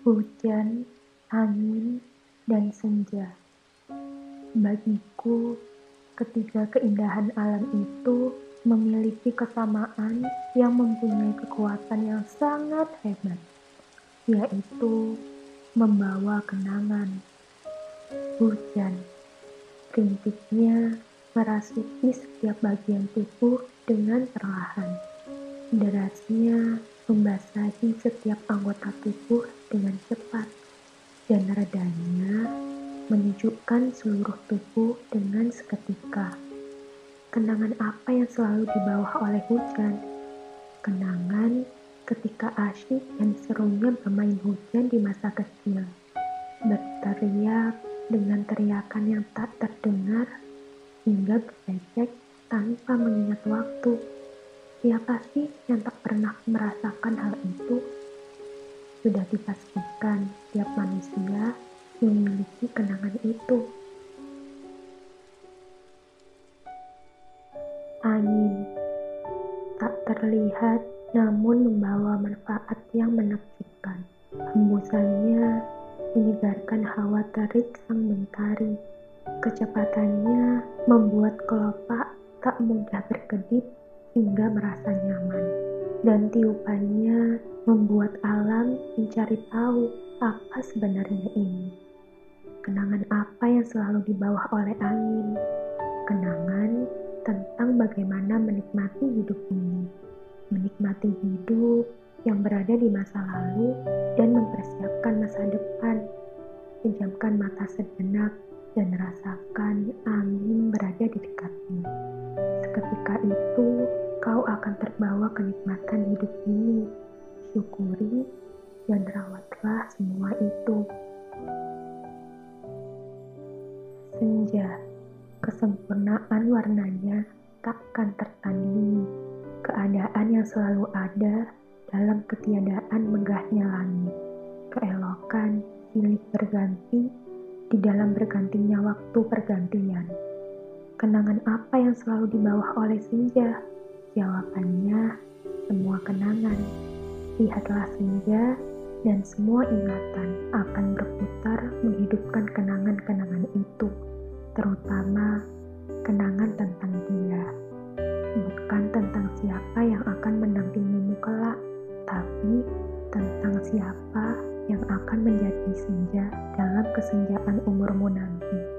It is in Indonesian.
hujan, angin, dan senja. Bagiku, ketiga keindahan alam itu memiliki kesamaan yang mempunyai kekuatan yang sangat hebat, yaitu membawa kenangan. Hujan, rintiknya merasuki setiap bagian tubuh dengan perlahan. Derasnya membasahi setiap anggota tubuh dengan cepat, dan redanya menyejukkan seluruh tubuh dengan seketika. Kenangan apa yang selalu dibawa oleh hujan? Kenangan ketika asyik dan serunya bermain hujan di masa kecil. Berteriak dengan teriakan yang tak terdengar hingga berbecek tanpa mengingat waktu. Siapa sih yang tak pernah merasakan hal itu? Sudah dipastikan tiap manusia memiliki kenangan itu. Angin tak terlihat namun membawa manfaat yang menakjubkan. Hembusannya menyegarkan hawa terik sang mentari. Kecepatannya membuat kelopak tak mudah berkedip hingga merasa nyaman. Dan tiupannya membuat alam mencari tahu apa sebenarnya ini. Kenangan apa yang selalu dibawa oleh angin? Kenangan tentang bagaimana menikmati hidup ini. Menikmati hidup yang berada di masa lalu dan mempersiapkan masa depan. Pejamkan mata sejenak dan rasakan angin berada di dekatmu. Seketika itu, kau akan terbawa kenikmatan hidup ini. Syukuri dan rawatlah semua itu. Senja, kesempurnaan warnanya takkan tertandingi. Keadaan yang selalu ada dalam ketiadaan megahnya langit. Keelokan silih berganti di dalam bergantinya waktu pergantian. Kenangan apa yang selalu dibawa oleh senja? Jawabannya, semua kenangan. Lihatlah senja dan semua ingatan akan berputar menghidupkan kenangan-kenangan itu, terutama kenangan tentang dia. Bukan tentang siapa yang akan mendampingimu kelak, tapi tentang siapa yang akan menjadi senja dalam kesenjaan umurmu nanti.